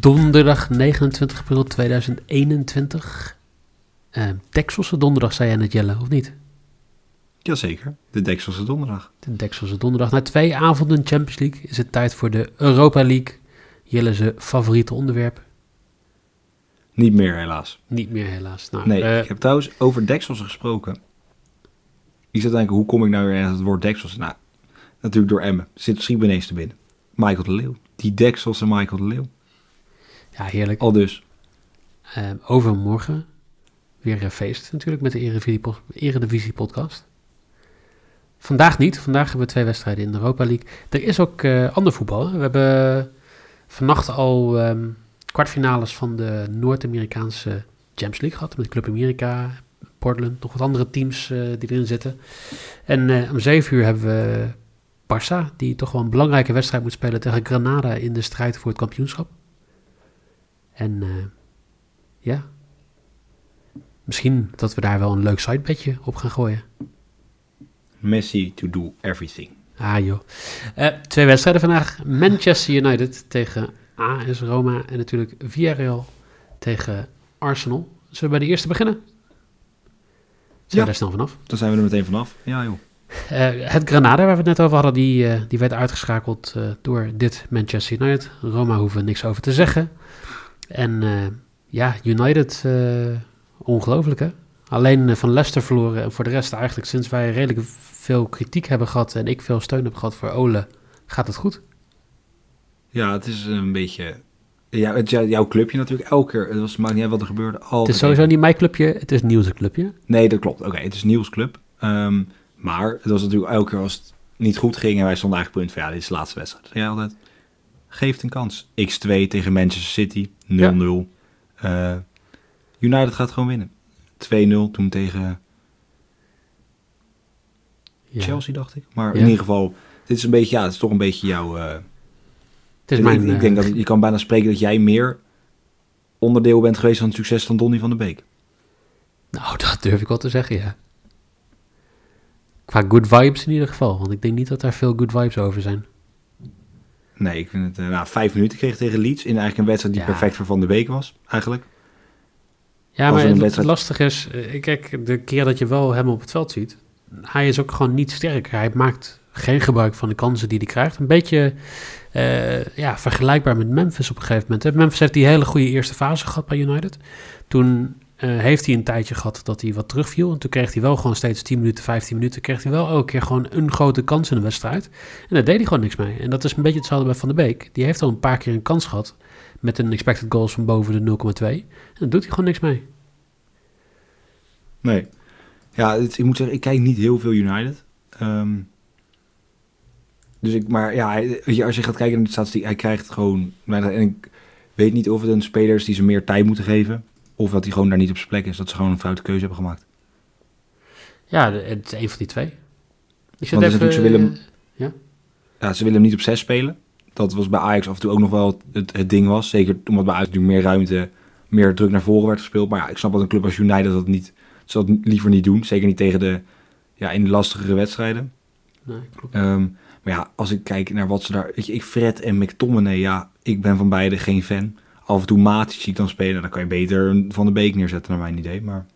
donderdag 29 april 2021. Uh, Dekselse donderdag, zei jij net Jelle, of niet? Jazeker, de Dekselse donderdag. De Dekselse donderdag. Na twee avonden Champions League is het tijd voor de Europa League. Jelle favoriete onderwerp. Niet meer helaas. Niet meer helaas. Nou, nee, uh, ik heb trouwens over Dekselse gesproken. Ik zat denken, hoe kom ik nou weer aan het woord Dekselse? Nou, natuurlijk door Emmen. Zit misschien ineens te binnen. Michael de Leeuw. Die Dekselse Michael de Leeuw. Ja, heerlijk. Al dus. Uh, overmorgen weer een feest natuurlijk met de Eredivisie podcast. Vandaag niet. Vandaag hebben we twee wedstrijden in de Europa League. Er is ook uh, ander voetbal. We hebben vannacht al um, kwartfinales van de Noord-Amerikaanse Champions League gehad. Met Club America, Portland, nog wat andere teams uh, die erin zitten. En uh, om zeven uur hebben we Barça, die toch wel een belangrijke wedstrijd moet spelen tegen Granada in de strijd voor het kampioenschap. En ja, misschien dat we daar wel een leuk sidebedje op gaan gooien. Messi to do everything. Ah joh. Uh, twee wedstrijden vandaag. Manchester United tegen AS Roma en natuurlijk Villarreal tegen Arsenal. Zullen we bij de eerste beginnen? Zijn we daar snel vanaf? Dan zijn we er meteen vanaf. Ja joh. Uh, het Granada, waar we het net over hadden, die, uh, die werd uitgeschakeld door dit Manchester United. Roma hoeven niks over te zeggen. En ja, United, ongelooflijk hè? Alleen van Leicester verloren en voor de rest eigenlijk sinds wij redelijk veel kritiek hebben gehad en ik veel steun heb gehad voor Ole, gaat het goed. Ja, het is een beetje... Ja, het, jouw clubje natuurlijk elke keer. Het was, maakt niet uit wat er gebeurde. Altijd het is sowieso niet mijn clubje, het is Niels' clubje. Nee, dat klopt. Oké, het is Niels' club. Um, maar het was natuurlijk elke keer als het niet goed ging en wij stonden eigenlijk punt van ja, dit is de laatste wedstrijd. Jij altijd, geeft een kans. X2 tegen Manchester City, 0-0. Ja. Uh, United gaat gewoon winnen. 2-0 toen tegen ja. Chelsea, dacht ik. Maar in ieder geval, dit is een beetje, ja, het is toch een beetje jouw... Uh, het is mijn, ik, ik, denk dat je kan bijna spreken dat jij meer onderdeel bent geweest van het succes van Donny van der Beek. Nou, dat durf ik wel te zeggen, ja. Qua good vibes in ieder geval, want ik denk niet dat daar veel good vibes over zijn. Nee, ik vind het, uh, nou, vijf minuten kreeg tegen Leeds in eigenlijk een wedstrijd die ja. perfect voor Van der Beek was, eigenlijk. Ja, maar het, wedstrijd... lastig is, kijk, de keer dat je wel hem op het veld ziet, hij is ook gewoon niet sterk. Hij maakt geen gebruik van de kansen die hij krijgt. Een beetje uh, ja, vergelijkbaar met Memphis op een gegeven moment. Memphis heeft die hele goede eerste fase gehad bij United. Toen uh, heeft hij een tijdje gehad dat hij wat terugviel. En toen kreeg hij wel gewoon steeds 10 minuten, 15 minuten. Kreeg hij wel elke keer gewoon een grote kans in de wedstrijd. En daar deed hij gewoon niks mee. En dat is een beetje hetzelfde bij Van der Beek. Die heeft al een paar keer een kans gehad. Met een expected goals van boven de 0,2. En daar doet hij gewoon niks mee. Nee. Ja, ik moet zeggen, ik kijk niet heel veel United. Um, dus ik, maar ja, als je gaat kijken naar de statistiek, hij krijgt gewoon. En ik weet niet of het een speler is die ze meer tijd moeten geven. Of dat hij gewoon daar niet op zijn plek is. Dat ze gewoon een foute keuze hebben gemaakt. Ja, het is een van die twee. Ik Want even, ze willen, ja? ja? ze willen hem niet op 6 spelen. Dat was bij Ajax af en toe ook nog wel het, het ding was. Zeker omdat bij Ajax natuurlijk meer ruimte, meer druk naar voren werd gespeeld. Maar ja, ik snap dat een club als United dat niet zal het liever niet doen. Zeker niet tegen de, ja, in de lastigere wedstrijden. Nee, klopt. Um, maar ja, als ik kijk naar wat ze daar... Weet je, ik Fred en McTominay, ja, ik ben van beide geen fan. Af en toe Matic zie ik dan spelen. Dan kan je beter Van de Beek neerzetten, naar mijn idee. Maar...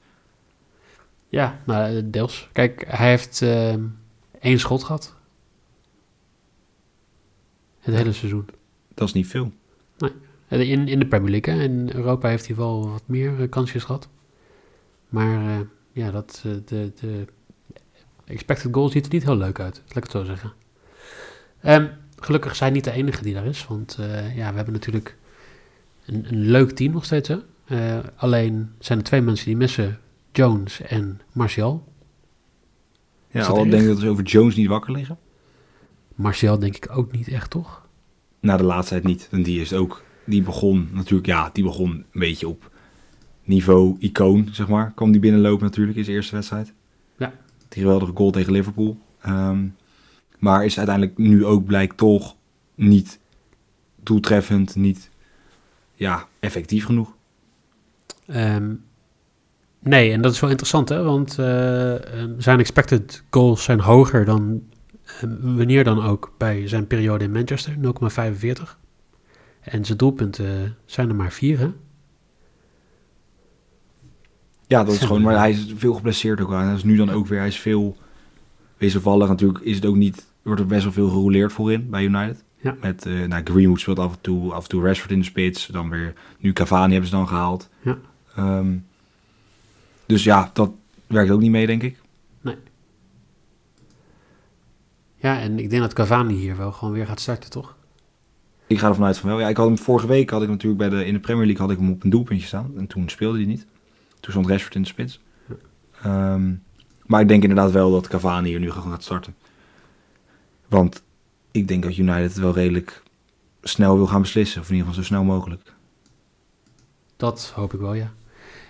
Ja, nou, deels. Kijk, hij heeft uh, één schot gehad. Het hele seizoen. Dat is niet veel. Nee. In, in de Premier League, hè. In Europa heeft hij wel wat meer uh, kansjes gehad. Maar uh, ja, dat, de, de expected goal ziet er niet heel leuk uit, laat ik het zo zeggen. Um, gelukkig zijn niet de enige die daar is, want uh, ja, we hebben natuurlijk een, een leuk team nog steeds. Hè? alleen zijn er twee mensen die missen, Jones en Martial. Ja, al denk ik dat ze over Jones niet wakker liggen. Martial denk ik ook niet echt, toch? Na de laatste tijd niet. En die is ook, die begon natuurlijk, ja, die begon een beetje op niveau icoon, zeg maar. Kwam die binnenlopen natuurlijk in zijn eerste wedstrijd. Ja. Die geweldige goal tegen Liverpool. Um, maar is uiteindelijk nu ook blijkt toch niet doeltreffend, niet ja, effectief genoeg. Um, nee, en dat is wel interessant, hè? Want uh, zijn expected goals zijn hoger dan uh, wanneer dan ook bij zijn periode in Manchester, 0,45. En zijn doelpunten zijn er maar vier, hè? Ja, dat is gewoon, maar hij is veel geblesseerd ook aan. Hij is nu dan ook weer, hij is veel wisselvallig. Natuurlijk is het ook niet, wordt er best wel veel gerouleerd voorin bij United. Ja. Met, uh, nou, Greenwood speelt af en toe, af en toe Rashford in de spits. Dan weer, nu Cavani hebben ze dan gehaald. Ja. Ehm, dus ja, dat werkt ook niet mee, denk ik. Nee. Ja, en ik denk dat Cavani hier wel gewoon weer gaat starten, toch? Ik ga ervan uit van wel. Ja, ik had hem vorige week had ik natuurlijk bij de in de Premier League had ik hem op een doelpuntje staan en toen speelde hij niet. Toen stond Rashford in de spits. Ehm, maar ik denk inderdaad wel dat Cavani hier nu gaat starten. Want ik denk dat United wel redelijk snel wil gaan beslissen. Of in ieder geval zo snel mogelijk. Dat hoop ik wel, ja.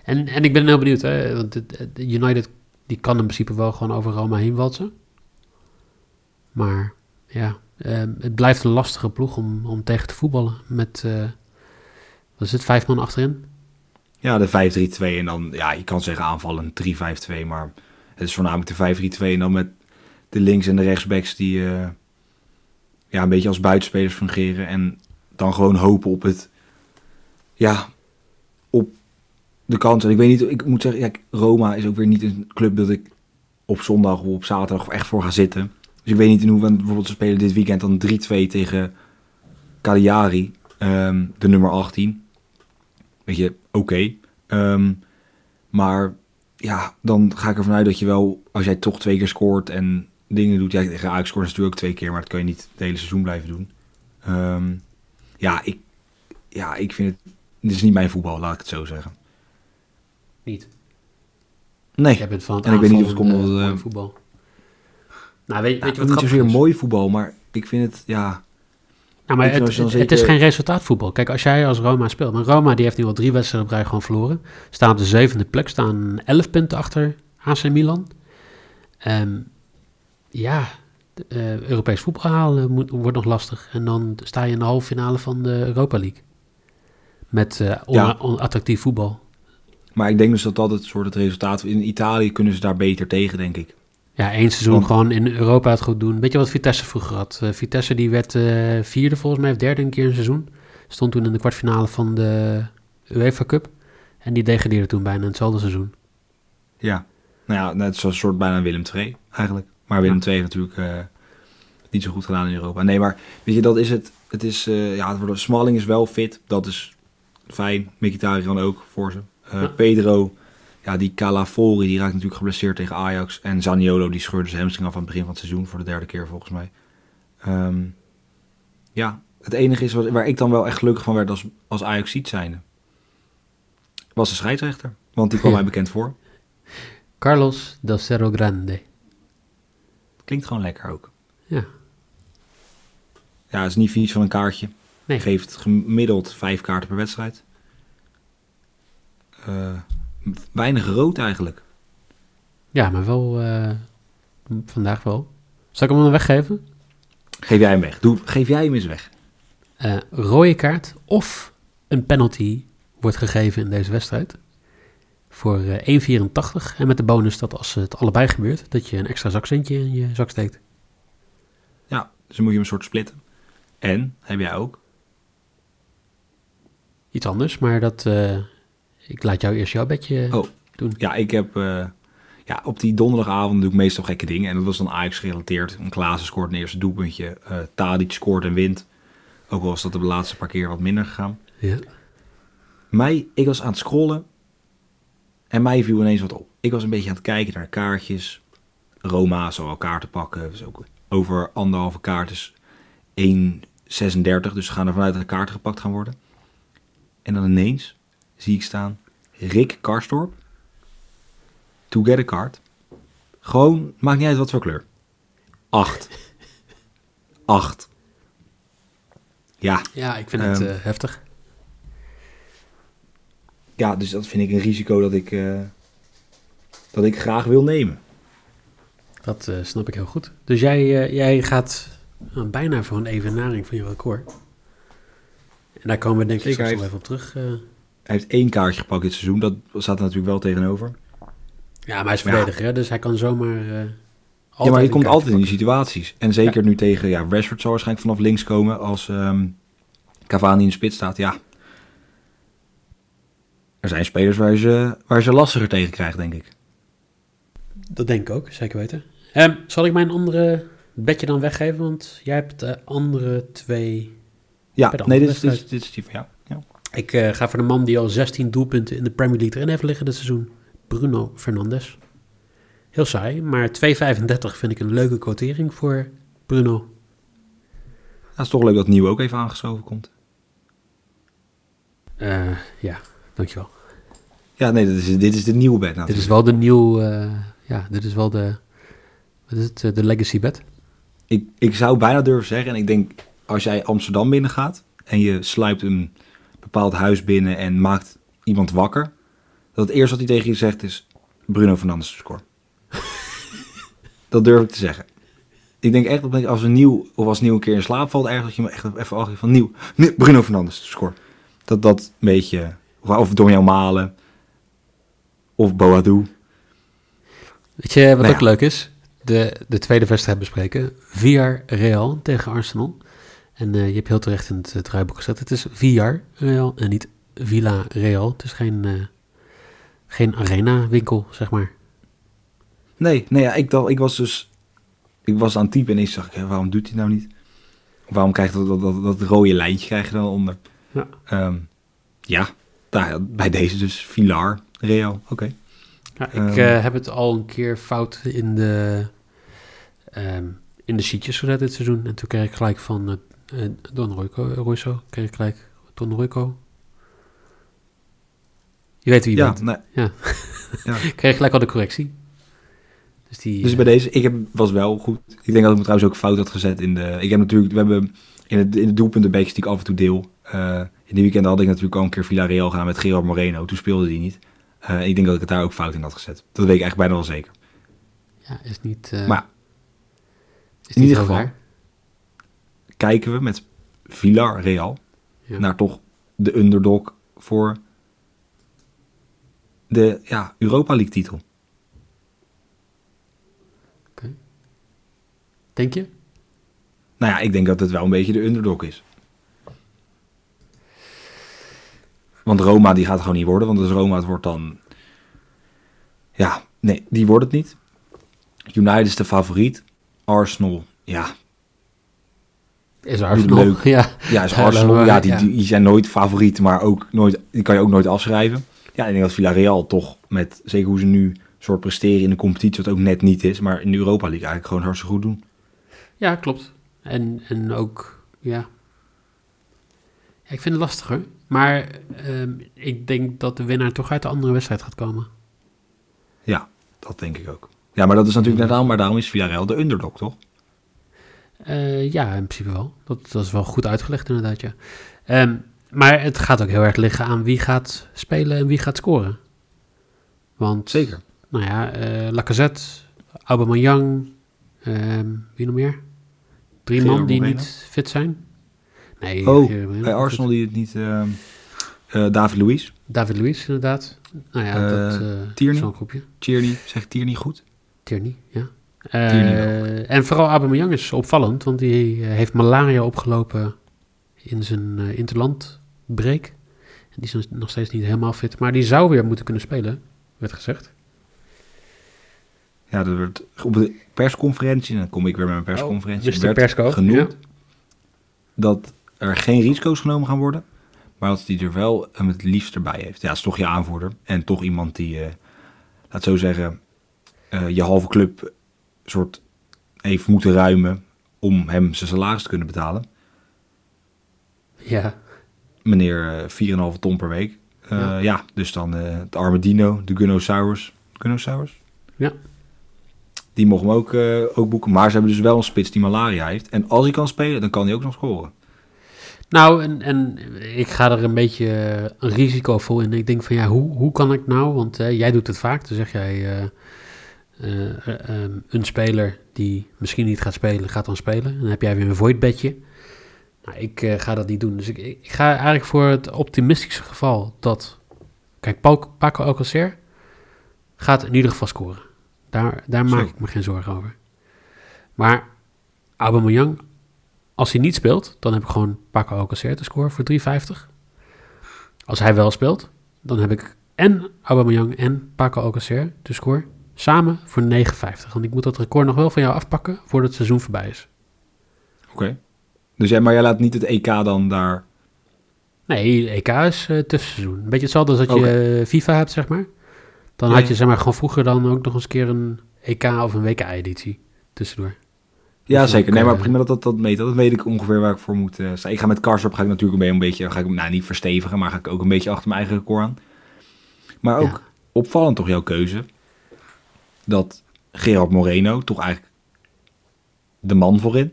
En, en ik ben heel benieuwd, hè, want United die kan in principe wel gewoon over Roma heen walsen. Maar ja, ehm, het blijft een lastige ploeg om, om tegen te voetballen. Met, uh, wat is het, vijf man achterin? Ja, de 5-3-2 en dan, ja, je kan zeggen aanvallen 3-5-2, maar het is voornamelijk de 5-3-2 en dan met de links- en de rechtsbacks die uh, ja, een beetje als buitenspelers fungeren en dan gewoon hopen op het, ja, op de kans. En ik weet niet, ik moet zeggen, ja, Roma is ook weer niet een club dat ik op zondag of op zaterdag echt voor ga zitten. Dus ik weet niet in hoeverre bijvoorbeeld ze spelen dit weekend dan 3-2 tegen Cagliari, um, de nummer 18. Weet je, oké. Ehm, maar ja, dan ga ik ervan uit dat je wel, als jij toch twee keer scoort en dingen doet. Ja, tegen Ajax scoort natuurlijk ook twee keer, maar dat kan je niet het hele seizoen blijven doen. Um, ja, ik, ja, ik vind het, dit is niet mijn voetbal, laat ik het zo zeggen. Niet? Nee. Jij bent van het en ik weet niet of het komt omdat uh, voetbal. Nou, weet, weet je wat niet zozeer mooi voetbal, maar ik vind het, ja, nou, maar het, het, is geen resultaatvoetbal. Kijk, als jij als Roma speelt. Maar Roma die heeft nu al drie wedstrijden op rij gewoon verloren. Staan op de zevende plek. Staan elf punten achter AC Milan. Um, ja, uh, Europees voetbal halen moet, wordt nog lastig. En dan sta je in de halve finale van de Europa League. Met uh, onattractief voetbal. Maar ik denk dus dat dat het soort het resultaat... In Italië kunnen ze daar beter tegen, denk ik. Ja, één seizoen gewoon in Europa het goed doen. Weet je wat Vitesse vroeger had? Uh, Vitesse die werd vierde volgens mij, of derde een keer een seizoen. Stond toen in de kwartfinale van de UEFA Cup. En die degradeerde toen bijna in hetzelfde seizoen. Ja, nou ja, net een soort bijna Willem II eigenlijk. Maar Willem II heeft natuurlijk uh, niet zo goed gedaan in Europa. Nee, maar weet je, dat is het. Het is, ja, Smalling is wel fit. Dat is fijn. Mkhitaryan ook voor ze. Ja. Pedro ja, die Calafori die raakt natuurlijk geblesseerd tegen Ajax. En Zaniolo die scheurde zijn hamstring af aan het begin van het seizoen voor de derde keer volgens mij. Um, ja, het enige is wat, waar ik dan wel echt gelukkig van werd als, als Ajax ziet zijnde. Was de scheidsrechter. Want die kwam mij bekend voor. Carlos del Cerro Grande. Klinkt gewoon lekker ook. Ja. Ja, het is niet vies van een kaartje. Nee. Geeft gemiddeld vijf kaarten per wedstrijd. Uh, weinig rood eigenlijk. Ja, maar wel uh, vandaag wel. Zal ik hem dan weggeven? Geef jij hem weg. Doe, geef jij hem eens weg. Uh, rode kaart of een penalty wordt gegeven in deze wedstrijd. Voor uh, eh, 1,84. En met de bonus dat als het allebei gebeurt, dat je een extra zakcentje in je zak steekt. Ja, dus dan moet je een soort splitten. En, heb jij ook? Iets anders, maar dat ik laat jou eerst jouw bedje oh. doen. Ja, ik heb... Uh, ja, op die donderdagavond doe ik meestal gekke dingen. En dat was dan Ajax gerelateerd. Een Klaassen scoort een eerste doelpuntje. Uh, Tadic scoort en wint. Ook al was dat de laatste paar keer wat minder gegaan. Ja. Mij, ik was aan het scrollen. En mij viel ineens wat op. Ik was een beetje aan het kijken naar kaartjes. Roma zou al kaarten pakken. Dus ook over anderhalve kaart is 1,36. Dus gaan er vanuit dat de kaarten gepakt gaan worden. En dan ineens zie ik staan Rick Karstorp. To get a card. Gewoon, maakt niet uit wat voor kleur. Acht. Acht. Ja. Ja, ik vind het uh, heftig. Ja, dus dat vind ik een risico dat ik, uh, dat ik graag wil nemen. Dat uh, snap ik heel goed. Dus jij, jij gaat bijna voor een evenaring van je record. En daar komen we denk ik straks nog even op terug. Hij heeft één kaartje gepakt dit seizoen. Dat staat er natuurlijk wel tegenover. Ja, maar hij is verdediger, ja. dus hij kan zomaar... Ja, maar hij komt altijd in die situaties. En zeker nu tegen... Ja, Rashford zal waarschijnlijk vanaf links komen als... Um, Cavani in de spits staat, ja. Er zijn spelers waar ze, waar ze lastiger tegen krijgt, denk ik. Dat denk ik ook, zeker weten. Um, zal ik mijn andere bedje dan weggeven? Want jij hebt de andere twee. Ja, nee, dit is, dit, is, die van jou. Ja. Ik uh, ga voor de man die al 16 doelpunten in de Premier League erin heeft liggen dit seizoen. Bruno Fernandes. Heel saai, maar 2,35 vind ik een leuke quotering voor Bruno. Het is toch leuk dat Nieuw ook even aangeschoven komt. Uh, ja, dankjewel. Ja, nee, dit is, dit is de nieuwe bed natuurlijk. Dit is wel de nieuwe, uh, ja, dit is wel de, wat is het, de legacy bed. Ik, ik zou bijna durven zeggen, en ik denk als jij Amsterdam binnengaat en je sluipt een bepaald huis binnen en maakt iemand wakker, dat het eerste wat hij tegen je zegt is Bruno Fernandes score. dat durf ik te zeggen. Ik denk echt dat als een nieuw of als nieuw een keer in slaap valt, ergens dat je me echt even achter van nieuw, Bruno Fernandes score. Dat dat een beetje, of door jou malen, of Boadu. Weet je wat ook leuk is? De, de tweede wedstrijd bespreken. Real tegen Arsenal. En uh, je hebt heel terecht in het, draaiboek gezet. Het is VR Real en niet Villa Real. Het is geen, uh, geen arena winkel, zeg maar. Nee, nee ja, ik, dacht, ik was dus ik was aan het typen en ik zag, waarom doet hij nou niet? Waarom krijgt dat, dat, dat, dat rode lijntje krijg je dan onder? Ja, um, ja nou, bij deze dus Villar, Real, oké. Ja, ik um, uh, heb het al een keer fout in de, um, in de sheetjes gezet dit seizoen. En toen kreeg ik gelijk van uh, Don Royco, Royso, kreeg ik gelijk Don Royco. Je weet wie je ja, bent. Nee. Ja, ja. ik kreeg gelijk al de correctie. Dus, die, dus bij deze, ik heb, was wel goed. Ik denk dat ik me trouwens ook fout had gezet in de... Ik heb natuurlijk, we hebben in, het, in de doelpuntenbeekjes die ik af en toe deel... Uh, in die weekend had ik natuurlijk al een keer Villarreal gaan met Gerard Moreno. Toen speelde die niet. Uh, ik denk dat ik het daar ook fout in had gezet. Dat weet ik echt bijna wel zeker. Ja, is niet... Uh, maar is in ieder geval kijken we met Villarreal ja. naar toch de underdog voor de ja, Europa League titel. Denk je? Nou ja, ik denk dat het wel een beetje de underdog is. Want Roma die gaat gewoon niet worden. Want als Roma het wordt dan... Ja, nee, die wordt het niet. United is de favoriet. Arsenal, ja. Is Arsenal leuk. Ja, ja is Arsenal. Ja, die, die, zijn nooit favoriet, maar ook nooit, die kan je ook nooit afschrijven. Ja, ik denk dat Villarreal toch met, zeker hoe ze nu soort presteren in de competitie, wat ook net niet is, maar in de Europa League eigenlijk gewoon hartstikke goed doen. Ja, klopt. En, en ook, ja. ja ik vind het lastiger. Maar uh, ik denk dat de winnaar toch uit de andere wedstrijd gaat komen. Ja, dat denk ik ook. Ja, maar dat is natuurlijk net aan, maar daarom is Villarreal de underdog, toch? Uh, ja, in principe wel. Dat, dat is wel goed uitgelegd inderdaad, ja. Um, maar het gaat ook heel erg liggen aan wie gaat spelen en wie gaat scoren. Want, Zeker. Nou ja, uh, Lacazette, Aubameyang, um, wie nog meer? Drie man die niet fit zijn. Nee, oh, bij Arsenal die het niet... Uh, uh, David Luiz. David Luiz, inderdaad. Nou ja, dat uh, Tierney. zo'n groepje. Tierney, zegt Tierney goed? Tierney, ja. Tierney en vooral Aubameyang is opvallend, want die heeft malaria opgelopen in zijn interlandbreak. En die is nog steeds niet helemaal fit, maar die zou weer moeten kunnen spelen, werd gezegd. Ja, dat werd op de persconferentie, dan kom ik weer met mijn persconferentie, oh, dus werd genoemd dat er geen risico's genomen gaan worden, maar dat hij er wel hem het liefst erbij heeft. Ja, is toch je aanvoerder en toch iemand die, uh, laat zo zeggen, uh, je halve club soort heeft moeten ruimen om hem zijn salaris te kunnen betalen. Ja. Meneer uh, 4,5 ton per week. Ja. ja. dus dan het arme Dino, de Gunnosaurus. Gunnosaurus? Ja. Die mogen hem ook, uh, ook boeken. Maar ze hebben dus wel een spits die malaria heeft. En als hij kan spelen, dan kan hij ook nog scoren. Nou, en, en ik ga er een beetje een risico voor in. Ik denk van ja, hoe, hoe kan ik nou? Want uh, jij doet het vaak. Dan zeg jij um, een speler die misschien niet gaat spelen, gaat dan spelen. En dan heb jij weer een void bedje. Nou, ik ga dat niet doen. Dus ik, ik, ga eigenlijk voor het optimistische geval dat... Kijk, Paco Alcacer gaat in ieder geval scoren. Daar, daar maak ik me geen zorgen over. Maar Aubameyang, Als hij niet speelt, dan heb ik gewoon Paco Alcacer te scoren voor 3,50. Als hij wel speelt, dan heb ik en Aubameyang en Paco Alcacer te scoren samen voor 9,50. Want ik moet dat record nog wel van jou afpakken voordat het seizoen voorbij is. Oké. Dus jij, maar jij laat niet het EK dan daar... Nee, EK is uh, tussenseizoen. Een beetje hetzelfde als dat je FIFA hebt, zeg maar. Dan had je zeg maar gewoon vroeger dan ook nog eens een keer een EK of een WK-editie tussendoor. Ja, dus zeker. nee, maar eh, prima dat dat, dat meet. Dat weet ik ongeveer waar ik voor moet uh, staan. Ik ga met Karsdorp ga ik natuurlijk een beetje, ga ik nou niet verstevigen, maar ga ik ook een beetje achter mijn eigen record aan. Maar ook opvallend toch jouw keuze dat Gerard Moreno, toch eigenlijk de man voorin,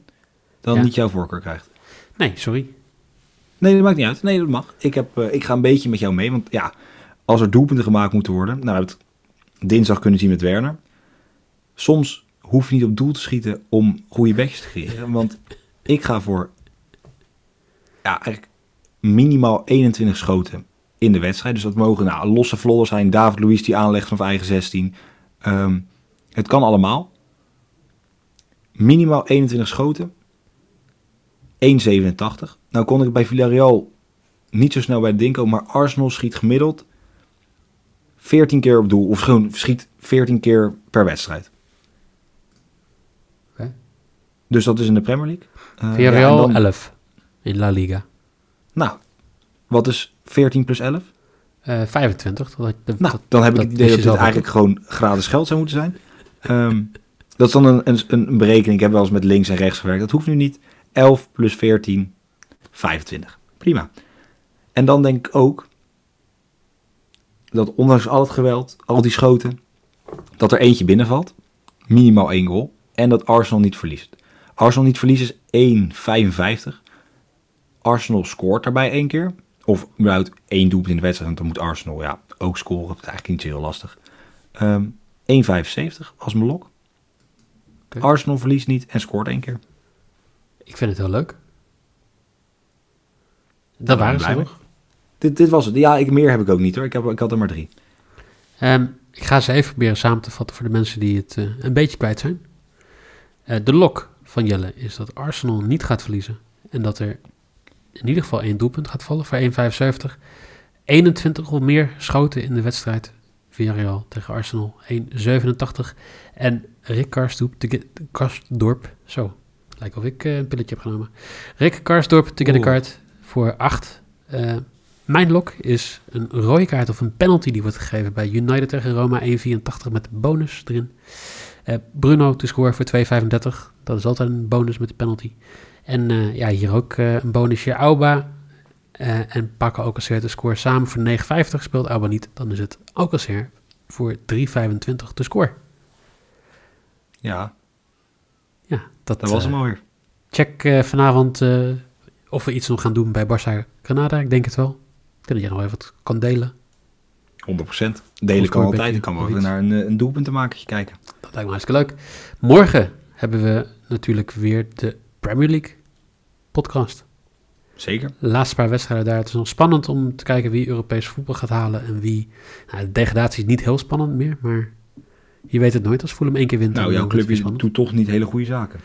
dan niet jouw voorkeur krijgt. Nee, sorry. Nee, dat maakt niet uit. Nee, dat mag. Ik, heb, uh, ik ga een beetje met jou mee, want ja, als er doelpunten gemaakt moeten worden, nou, we hebben het dinsdag kunnen zien met Werner. Soms hoef je niet op doel te schieten om goede bekjes te creëren. Want ik ga voor ja, eigenlijk minimaal 21 schoten in de wedstrijd. Dus dat mogen nou, losse vlodder zijn. David Luiz die aanlegt van eigen 16. Ehm, het kan allemaal. Minimaal 21 schoten. 1,87. Nou kon ik bij Villarreal niet zo snel bij de ding komen. Maar Arsenal schiet gemiddeld 14 keer op doel. Of gewoon schiet 14 keer per wedstrijd. Dus dat is in de Premier League. Uh, Villarreal ja, 11 in La Liga. Nou, wat is 14 plus 11? Uh, 25. Dat, dat, nou, dan heb ik het idee dat dit eigenlijk gewoon gratis geld zou moeten zijn. Um, dat is dan een, een, een berekening. Ik heb wel eens met links en rechts gewerkt. Dat hoeft nu niet. 11 plus 14, 25. Prima. En dan denk ik ook dat ondanks al het geweld, al die schoten, dat er eentje binnenvalt. Minimaal één goal. En dat Arsenal niet verliest. Arsenal niet verliezen is 1,55. Arsenal scoort daarbij één keer. Of überhaupt één doelpunt in de wedstrijd. Want dan moet Arsenal ja, ook scoren. Dat is eigenlijk niet zo heel lastig. Um, ehm, 1,75 als mijn lok. Arsenal verliest niet en scoort één keer. Ik vind het heel leuk. Dat waren ze nog. Dit, dit was het. Ja, ik, meer heb ik ook niet hoor. Ik, heb, ik had er maar drie. Um, ik ga ze even proberen samen te vatten voor de mensen die het uh, een beetje kwijt zijn. Uh, de lok van Jelle is dat Arsenal niet gaat verliezen. En dat er in ieder geval één doelpunt gaat vallen voor 1,75. 21 of meer schoten in de wedstrijd. Villarreal tegen Arsenal 1,87. En Rick Karsdorp, te Karsdorp, zo, lijkt of ik uh, een pilletje heb genomen. Rick Karsdorp te get a card voor 8. Uh, eh, mijn lok is een rode kaart of een penalty die wordt gegeven bij United tegen Roma 1,84 met bonus erin. Uh, Bruno te scoren voor 2,35. Dat is altijd een bonus met de penalty. En uh, ja, hier ook uh, een bonusje. Auba en pakken Alcacer te score samen voor 9,50. Speelt Auba niet, dan is het Alcacer voor 3,25 te score. Ja. Ja, dat, dat was hem alweer. Check vanavond of we iets nog gaan doen bij Barça Granada. Ik denk het wel. Ik denk dat jij nog even wat kan delen. 100%. Delen kan altijd. Ik kan wel even naar een, een doelpuntenmakertje kijken. Dat lijkt me hartstikke leuk. Morgen hebben we natuurlijk weer de Premier League podcast. Zeker. De laatste paar wedstrijden daar. Het is nog spannend om te kijken wie Europees voetbal gaat halen en wie... Nou, de degradatie is niet heel spannend meer, maar je weet het nooit als Fulham één keer wint. Nou, jouw clubje doet toch niet hele goede zaken.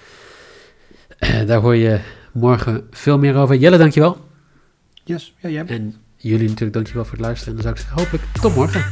Uh, daar hoor je morgen veel meer over. Jelle, dankjewel. Yes, ja, jij. En jullie natuurlijk dankjewel voor het luisteren. En dan zou ik zeggen, hopelijk tot morgen.